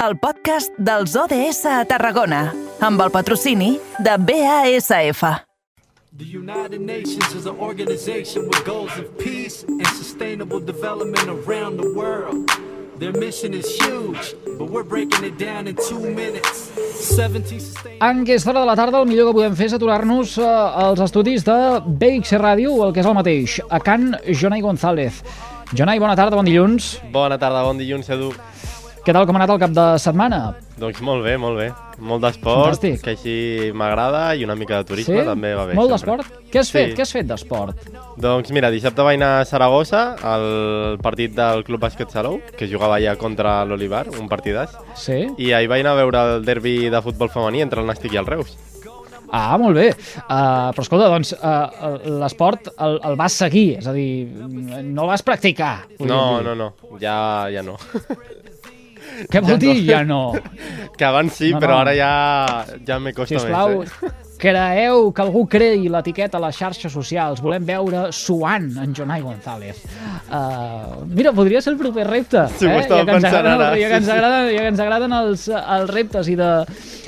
el podcast dels ODS a Tarragona, amb el patrocini de BASF. The United Nations is an organization with goals of peace and sustainable development around the world. Their mission is huge, but we're breaking it down in two minutes. 70 sustainable... En aquesta hora de la tarda el millor que podem fer és aturar-nos eh, als estudis de BX Ràdio, o el que és el mateix, a Can Jonai González. Jonai, bona tarda, bon dilluns. Bona tarda, bon dilluns, Edu. Què tal com ha anat el cap de setmana? Doncs molt bé, molt bé. Molt d'esport, que així m'agrada, i una mica de turisme també va bé. Molt d'esport? Què has fet? Sí. Què has fet d'esport? Doncs mira, dissabte vaig anar a Saragossa, al partit del Club Bàsquet Salou, que jugava allà contra l'Olivar, un partidàs, Sí? i ahir vaig anar a veure el derbi de futbol femení entre el Nàstic i el Reus. Ah, molt bé. Uh, però escolta, doncs, uh, l'esport el, el vas seguir, és a dir, no el vas practicar. No, no, no, ja, ja no. Què vol ja dir, no. ja no? que abans sí, No, però no. ara ja, ja me costa Sisplau, més. Eh? creeu que algú creï l'etiqueta a les xarxes socials. Volem veure suant en Jonai González. Uh, mira, podria ser el proper repte. Sí, eh? estava ja que ens pensant agraden, ara, ja que sí, ens sí. agraden, ja que ens agraden els, els reptes i, de,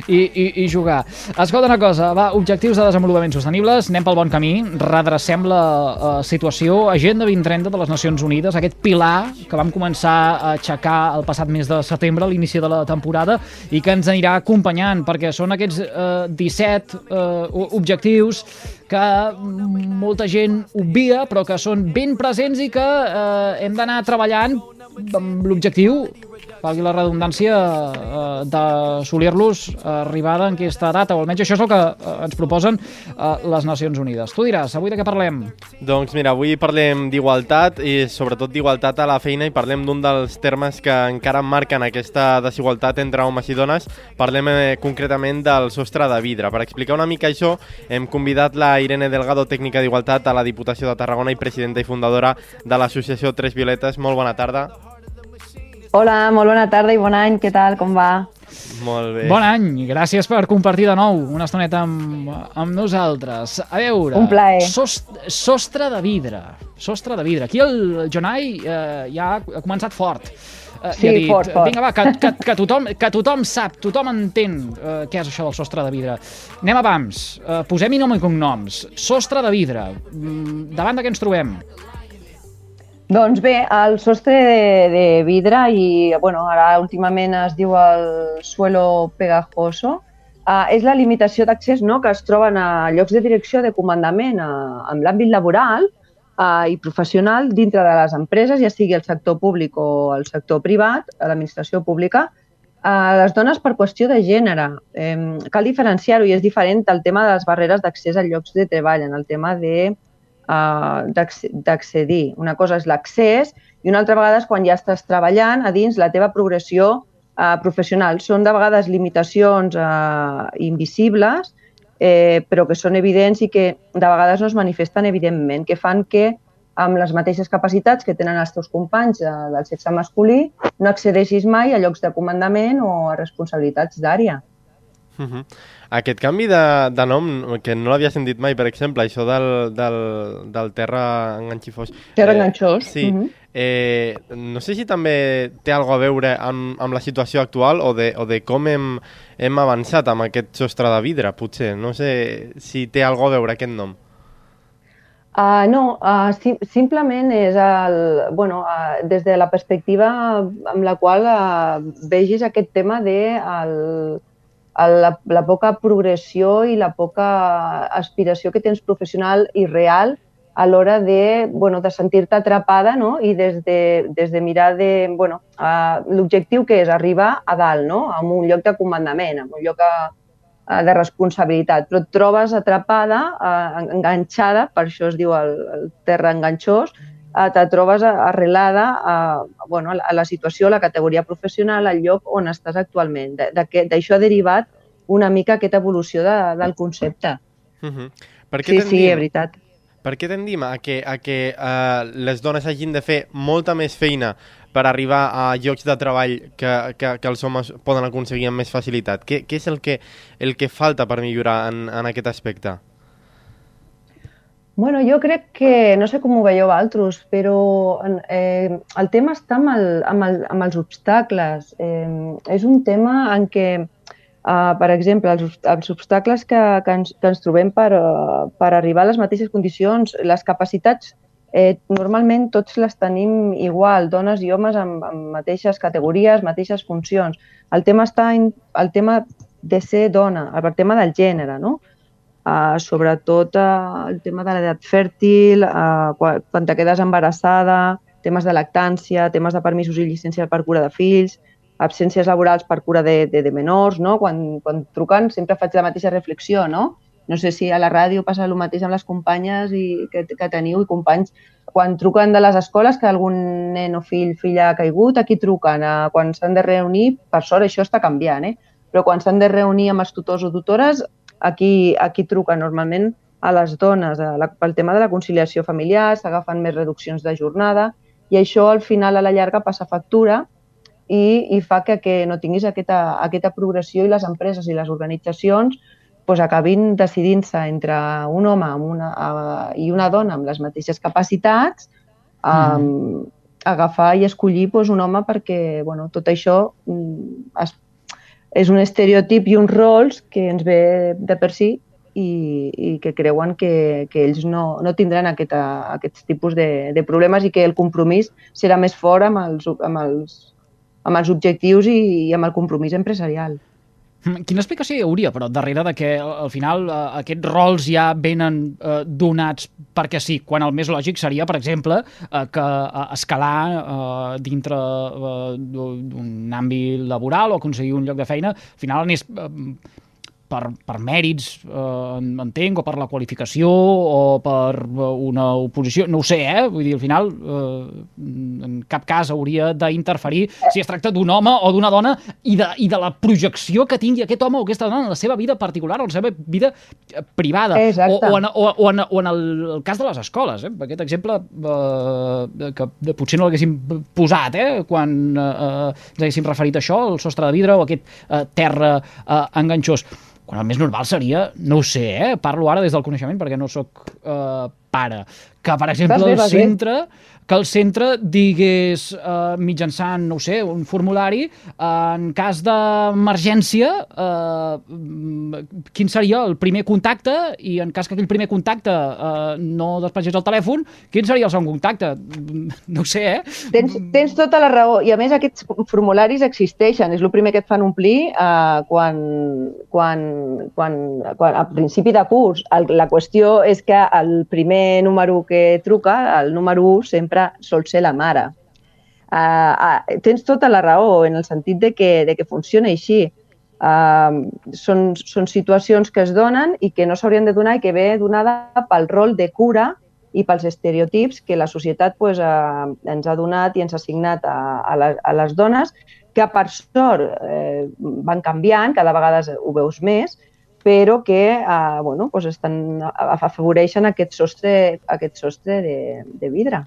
i, i, i jugar. Escolta una cosa, va, objectius de desenvolupament sostenibles, anem pel bon camí, redrecem la uh, situació, Agenda 2030 de les Nacions Unides, aquest pilar que vam començar a aixecar el passat mes de setembre, a l'inici de la temporada, i que ens anirà acompanyant, perquè són aquests uh, 17 uh, objectius que molta gent obvia, però que són ben presents i que eh, hem d'anar treballant amb l'objectiu, valgui la redundància, eh, d'assolir-los arribada en aquesta data, o almenys això és el que eh, ens proposen eh, les Nacions Unides. Tu diràs, avui de què parlem? Doncs mira, avui parlem d'igualtat i sobretot d'igualtat a la feina i parlem d'un dels termes que encara marquen aquesta desigualtat entre homes i dones. Parlem eh, concretament del sostre de vidre. Per explicar una mica això, hem convidat la Irene Delgado, tècnica d'igualtat a la Diputació de Tarragona i presidenta i fundadora de l'associació Tres Violetes. Molt bona tarda. Hola, molt bona tarda i bon any, què tal, com va? Molt bé. Bon any, gràcies per compartir de nou una estoneta amb, amb nosaltres. A veure, Un plaer. Sost, sostre de vidre, sostre de vidre. Aquí el Jonai eh, ja ha començat fort. Eh, Sí, ha dit, fort, fort. Vinga, va, que, que, que, tothom, que tothom sap, tothom entén eh, què és això del sostre de vidre. Anem a pams, eh, posem-hi nom i cognoms. Sostre de vidre, mm, davant de què ens trobem? Doncs bé, el sostre de, de vidre i, bueno, ara últimament es diu el suelo pegajoso, uh, és la limitació d'accés no, que es troben a llocs de direcció de comandament uh, en l'àmbit laboral uh, i professional dintre de les empreses, ja sigui el sector públic o el sector privat, a l'administració pública, a les dones per qüestió de gènere. Eh, cal diferenciar-ho i és diferent del tema de les barreres d'accés a llocs de treball, en el tema de uh, d'accedir. Una cosa és l'accés i una altra vegada és quan ja estàs treballant a dins la teva progressió uh, professional. Són de vegades limitacions uh, invisibles, eh, però que són evidents i que de vegades no es manifesten evidentment, que fan que amb les mateixes capacitats que tenen els teus companys eh, del sexe masculí no accedeixis mai a llocs de comandament o a responsabilitats d'àrea. Uh -huh. Aquest canvi de, de nom, que no l'havia sentit mai, per exemple, això del, del, del terra enganxifós. Terra enganxós. Sí. Mhm. eh, no sé si també té alguna a veure amb, amb la situació actual o de, o de com hem, hem avançat amb aquest sostre de vidre, potser. No sé si té alguna a veure aquest nom. Uh, no, uh, sim simplement és el, bueno, uh, des de la perspectiva amb la qual uh, vegis aquest tema de el, la, la poca progressió i la poca aspiració que tens professional i real a l'hora de, bueno, de sentir-te atrapada no? i des de, des de mirar de... Bueno, uh, L'objectiu que és arribar a dalt, no? a un lloc de comandament, a un lloc a, a, de responsabilitat, però et trobes atrapada, uh, enganxada, per això es diu el, el terra enganxós, uh, te trobes arrelada a, bueno, a la- situació, a la categoria professional, al lloc on estàs actualment. De- de que- D'això ha derivat una mica aquesta evolució de, del concepte. Uh -huh. per què Sí, sí, és veritat. Per què tendim a que, a que uh, les dones hagin de fer molta més feina per arribar a llocs de treball que, que, que els homes poden aconseguir amb més facilitat? Què, què és el que, el que falta per millorar en, en aquest aspecte? Bueno, jo crec que, no sé com ho veieu altres, però eh, el tema està amb, el, amb, el, amb els obstacles. Eh, és un tema en què, eh, per exemple, els, els obstacles que, que, ens, que ens trobem per, uh, per arribar a les mateixes condicions, les capacitats, eh, normalment tots les tenim igual, dones i homes amb, amb mateixes categories, mateixes funcions. El tema està en el tema de ser dona, el tema del gènere, no? Uh, sobretot uh, el tema de l'edat fèrtil, uh, quan, quan te quedes embarassada, temes de lactància, temes de permisos i llicència per cura de fills, absències laborals per cura de, de, de menors, no? Quan, quan truquen sempre faig la mateixa reflexió, no? No sé si a la ràdio passa el mateix amb les companyes i que, que teniu i companys. Quan truquen de les escoles que algun nen o fill, filla ha caigut, aquí truquen. Quan s'han de reunir, per sort això està canviant, eh? però quan s'han de reunir amb els tutors o tutores, Aquí, aquí truca normalment a les dones a la, pel tema de la conciliació familiar, s'agafen més reduccions de jornada i això al final a la llarga passa factura i, i fa que, que no tinguis aquesta, aquesta progressió i les empreses i les organitzacions pues, acabin decidint-se entre un home amb una, uh, i una dona amb les mateixes capacitats um, mm. agafar i escollir pues, un home perquè bueno, tot això um, es és un estereotip i uns rols que ens ve de per si i, i que creuen que, que ells no, no tindran aquesta, aquests tipus de, de problemes i que el compromís serà més fort amb els, amb els, amb els objectius i, i amb el compromís empresarial. Mm, quina explicació hi hauria, però, darrere de que al final eh, aquests rols ja venen eh, donats perquè sí, quan el més lògic seria, per exemple, eh, que eh, escalar eh, dintre eh, d'un àmbit laboral o aconseguir un lloc de feina, al final anés eh, per, per mèrits, eh, entenc, o per la qualificació, o per eh, una oposició, no ho sé, eh? Vull dir, al final, eh, en cap cas hauria d'interferir si es tracta d'un home o d'una dona i de, i de la projecció que tingui aquest home o aquesta dona en la seva vida particular en la seva vida eh, privada. O, o, en, o, o, en, o en el, el cas de les escoles, eh? Aquest exemple eh, que potser no l'haguéssim posat, eh? Quan eh, ens haguéssim referit a això, el sostre de vidre o aquest eh, terra eh, enganxós quan el més normal seria, no ho sé, eh? parlo ara des del coneixement perquè no sóc eh, pare, que per exemple el centre que el centre digués eh, mitjançant, no sé, un formulari, eh, en cas d'emergència, eh, quin seria el primer contacte i en cas que aquell primer contacte eh, no despatgés el telèfon, quin seria el segon contacte? No sé, eh? Tens, tens tota la raó. I a més aquests formularis existeixen. És el primer que et fan omplir eh, quan, quan, quan, quan, a principi de curs. El, la qüestió és que el primer número que truca, el número 1, sempre sempre sol ser la mare. Uh, uh, tens tota la raó en el sentit de que, de que funciona així. Uh, són, són situacions que es donen i que no s'haurien de donar i que ve donada pel rol de cura i pels estereotips que la societat pues, uh, ens ha donat i ens ha assignat a, a, les, a les dones, que per sort eh, van canviant, cada vegada ho veus més, però que eh, bueno, pues estan, afavoreixen aquest sostre, aquest sostre de, de vidre.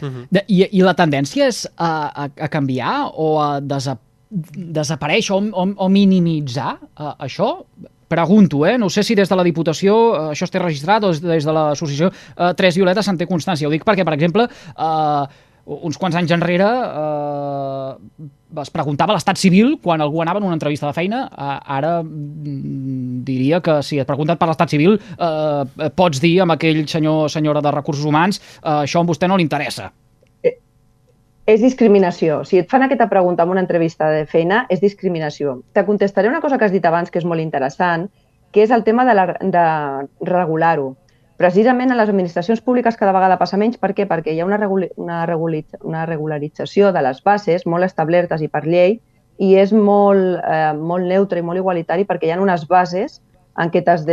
Uh -huh. de, i, I la tendència és a, a, a canviar o a desa, desaparèixer o, o, o minimitzar uh, això? Pregunto, eh? no sé si des de la Diputació uh, això es té registrat o des de l'associació uh, Tres Violetes se'n té constància. Ho dic perquè, per exemple, uh, uns quants anys enrere eh, es preguntava l'estat civil quan algú anava en una entrevista de feina. Eh, ara mm, diria que si et preguntat per l'estat civil eh, pots dir amb aquell senyor senyora de recursos humans eh, això a vostè no li interessa. Eh, és discriminació. Si et fan aquesta pregunta en una entrevista de feina, és discriminació. Te contestaré una cosa que has dit abans que és molt interessant, que és el tema de, la, de regular-ho. Precisament a les administracions públiques cada vegada passa menys. Per què? Perquè hi ha una, una, una regularització de les bases molt establertes i per llei i és molt, eh, molt neutre i molt igualitari perquè hi ha unes bases en què t'has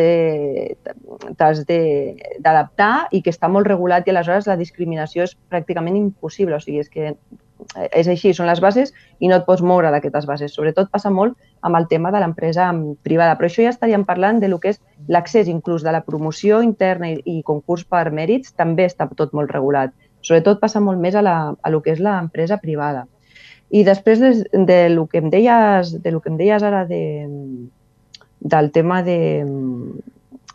d'adaptar i que està molt regulat i aleshores la discriminació és pràcticament impossible. O sigui, és que és així, són les bases i no et pots moure d'aquestes bases. Sobretot passa molt amb el tema de l'empresa privada, però això ja estaríem parlant de lo que és l'accés inclús de la promoció interna i, i concurs per mèrits, també està tot molt regulat. Sobretot passa molt més a, la, a lo que és l'empresa privada. I després de, de, lo que em deies, de lo que em deies ara de, del tema de,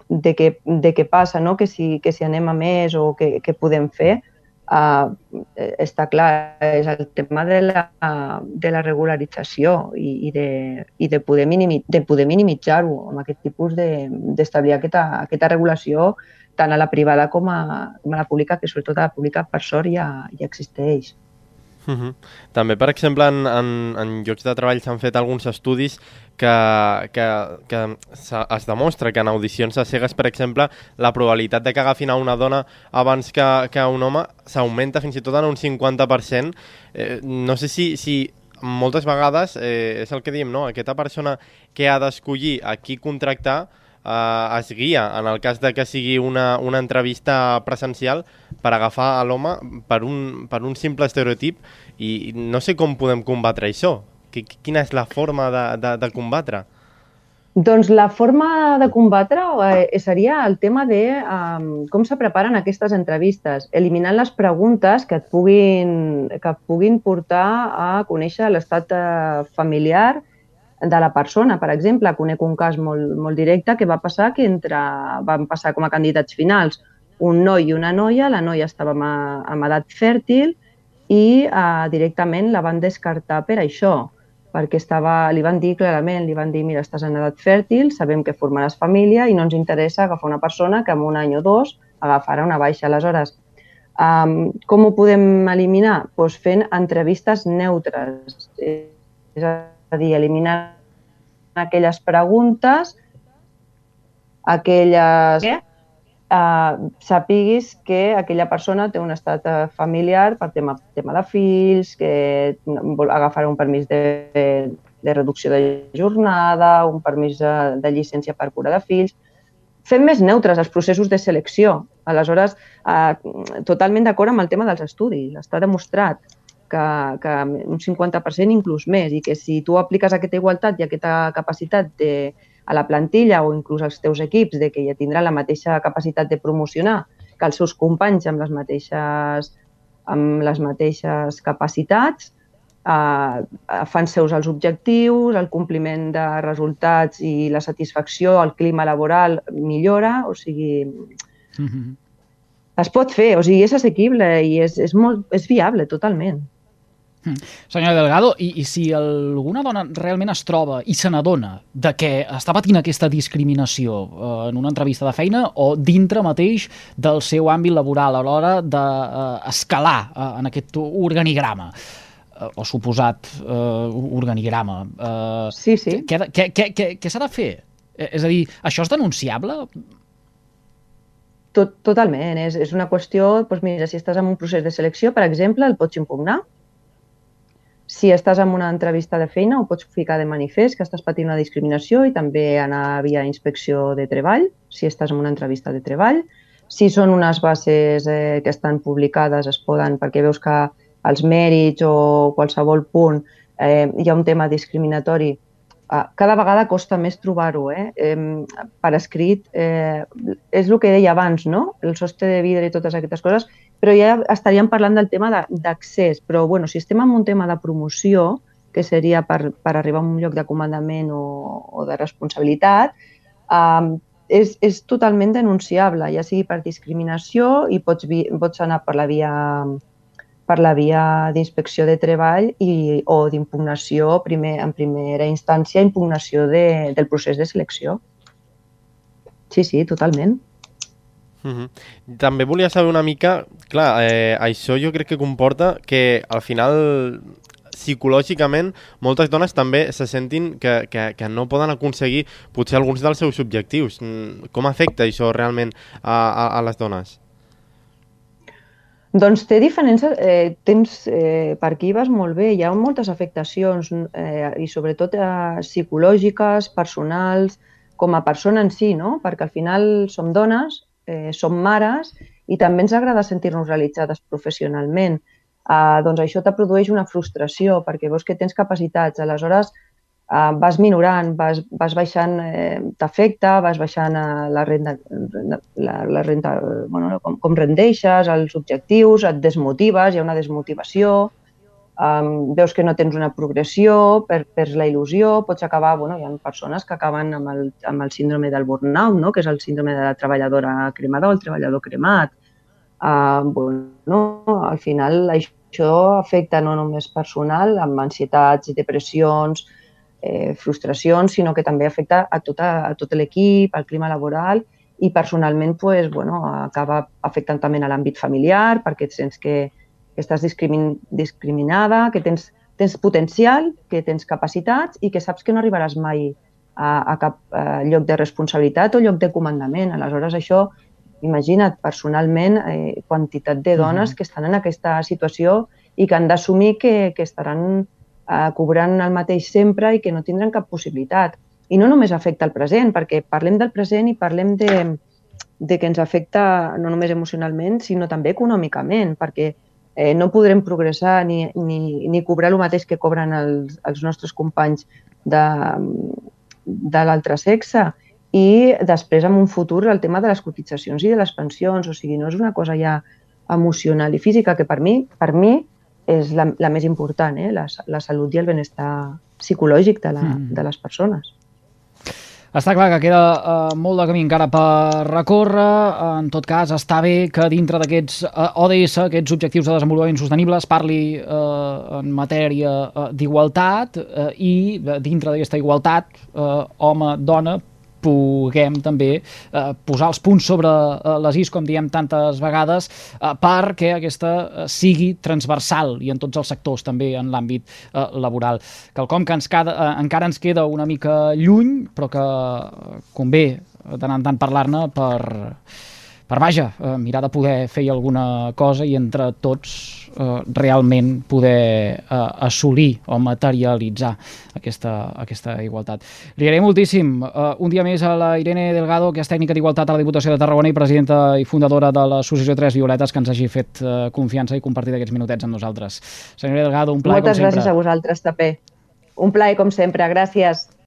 de, què, de què passa, no? que, si, que si anem a més o què podem fer, uh, està clar, és el tema de la, de la regularització i, i, de, i de poder, minimi, de poder minimitzar-ho amb aquest tipus d'establir de, aquesta, aquesta regulació tant a la privada com a, com a la pública, que sobretot a la pública per sort ja, ja existeix. Uh -huh. També, per exemple, en, en, en llocs de treball s'han fet alguns estudis que, que, que es demostra que en audicions a cegues, per exemple, la probabilitat de que agafin a una dona abans que, que un home s'augmenta fins i tot en un 50%. Eh, no sé si, si moltes vegades eh, és el que diem, no? Aquesta persona que ha d'escollir a qui contractar eh, es guia, en el cas de que sigui una, una entrevista presencial, per agafar a l'home per, un, per un simple estereotip i no sé com podem combatre això. Quina és la forma de, de, de combatre? Doncs la forma de combatre eh, seria el tema de um, com se preparen aquestes entrevistes, eliminant les preguntes que et puguin, que et puguin portar a conèixer l'estat eh, familiar de la persona. Per exemple, conec un cas molt, molt directe que va passar que entre, van passar com a candidats finals un noi i una noia, la noia estava amb edat fèrtil i eh, directament la van descartar per això, perquè estava, li van dir clarament, li van dir, mira, estàs en edat fèrtil, sabem que formaràs família i no ens interessa agafar una persona que en un any o dos agafarà una baixa. Aleshores, um, com ho podem eliminar? Pues fent entrevistes neutres, és a a dir, eliminar aquelles preguntes, aquelles... Eh? Uh, sapiguis que aquella persona té un estat eh, familiar per tema, tema de fills, que vol agafar un permís de, de reducció de jornada, un permís de, de llicència per cura de fills. Fem més neutres els processos de selecció. Aleshores, uh, totalment d'acord amb el tema dels estudis. Està demostrat que, que un 50% inclús més i que si tu apliques aquesta igualtat i aquesta capacitat de, a la plantilla o inclús als teus equips de que ja tindran la mateixa capacitat de promocionar que els seus companys amb les mateixes, amb les mateixes capacitats, eh, fan seus els objectius, el compliment de resultats i la satisfacció, el clima laboral millora, o sigui, mm -hmm. es pot fer, o sigui, és assequible i és, és, molt, és viable totalment. Mm. Senyora Delgado, i, i si alguna dona realment es troba i se n'adona de que està patint aquesta discriminació eh, en una entrevista de feina o dintre mateix del seu àmbit laboral a l'hora d'escalar de, eh, en aquest organigrama, eh, o suposat eh, organigrama. Eh, sí, sí. Què, què, què, què, què s'ha de fer? Eh, és a dir, això és denunciable? Tot, totalment. És, és una qüestió, doncs mira, si estàs en un procés de selecció, per exemple, el pots impugnar si estàs en una entrevista de feina, ho pots ficar de manifest que estàs patint una discriminació i també anar via inspecció de treball, si estàs en una entrevista de treball. Si són unes bases eh, que estan publicades, es poden, perquè veus que els mèrits o qualsevol punt eh, hi ha un tema discriminatori, cada vegada costa més trobar-ho. Eh? Eh, per escrit, eh, és el que deia abans, no? el sostre de vidre i totes aquestes coses, però ja estaríem parlant del tema d'accés. Però bueno, si estem en un tema de promoció, que seria per, per arribar a un lloc de comandament o, o de responsabilitat, eh, és, és totalment denunciable, ja sigui per discriminació i pots, pots anar per la via per la via d'inspecció de treball i, o d'impugnació, primer, en primera instància, impugnació de, del procés de selecció. Sí, sí, totalment. Uh -huh. També volia saber una mica, clar, eh, això jo crec que comporta que al final psicològicament moltes dones també se sentin que, que, que no poden aconseguir potser alguns dels seus objectius. Mm, com afecta això realment a, a, a les dones? Doncs té diferents eh, temps eh, per aquí vas molt bé. Hi ha moltes afectacions eh, i sobretot eh, psicològiques, personals, com a persona en si, no? Perquè al final som dones, eh, som mares i també ens agrada sentir-nos realitzades professionalment. Eh, doncs això te produeix una frustració perquè veus que tens capacitats. Aleshores, eh, vas minorant, vas, vas baixant, eh, t'afecta, vas baixant eh, la renda, la, la renda bueno, com, com rendeixes, els objectius, et desmotives, hi ha una desmotivació, um, veus que no tens una progressió, per, perds la il·lusió, pots acabar, bueno, hi ha persones que acaben amb el, amb el síndrome del burnout, no? que és el síndrome de la treballadora cremada o el treballador cremat. Uh, bueno, al final això afecta no només personal, amb ansietats depressions, eh, frustracions, sinó que també afecta a, tota, a tot l'equip, al clima laboral i personalment pues, bueno, acaba afectant també a l'àmbit familiar perquè et sents que, que estàs discrimin, discriminada, que tens, tens potencial, que tens capacitats i que saps que no arribaràs mai a, a cap a lloc de responsabilitat o lloc de comandament. Aleshores, això, imagina't, personalment, eh, quantitat de dones mm -hmm. que estan en aquesta situació i que han d'assumir que, que estaran eh, cobrant el mateix sempre i que no tindran cap possibilitat. I no només afecta el present, perquè parlem del present i parlem de, de que ens afecta no només emocionalment, sinó també econòmicament, perquè eh, no podrem progressar ni, ni, ni cobrar el mateix que cobren els, els nostres companys de, de l'altre sexe i després en un futur el tema de les cotitzacions i de les pensions, o sigui, no és una cosa ja emocional i física que per mi, per mi és la, la més important, eh? la, la salut i el benestar psicològic de, la, mm. de les persones. Està clar que queda uh, molt de camí encara per recórrer. En tot cas, està bé que dintre d'aquests eh, ODS, aquests objectius de desenvolupament sostenible, es parli uh, en matèria uh, d'igualtat uh, i dintre d'aquesta igualtat, uh, home-dona, puguem també eh, posar els punts sobre eh, les is, com diem tantes vegades, eh, perquè aquesta eh, sigui transversal i en tots els sectors, també en l'àmbit eh, laboral. Quelcom que ens cada, eh, encara ens queda una mica lluny, però que convé de tant en tant parlar-ne per per vaja, eh, mirar de poder fer alguna cosa i entre tots eh, realment poder eh, assolir o materialitzar aquesta, aquesta igualtat. Li agraïm moltíssim eh, un dia més a la Irene Delgado, que és tècnica d'Igualtat a la Diputació de Tarragona i presidenta i fundadora de l'Associació Tres Violetes, que ens hagi fet eh, confiança i compartit aquests minutets amb nosaltres. Senyora Delgado, un plaer Moltes com sempre. gràcies a vosaltres també. Un plaer com sempre, gràcies.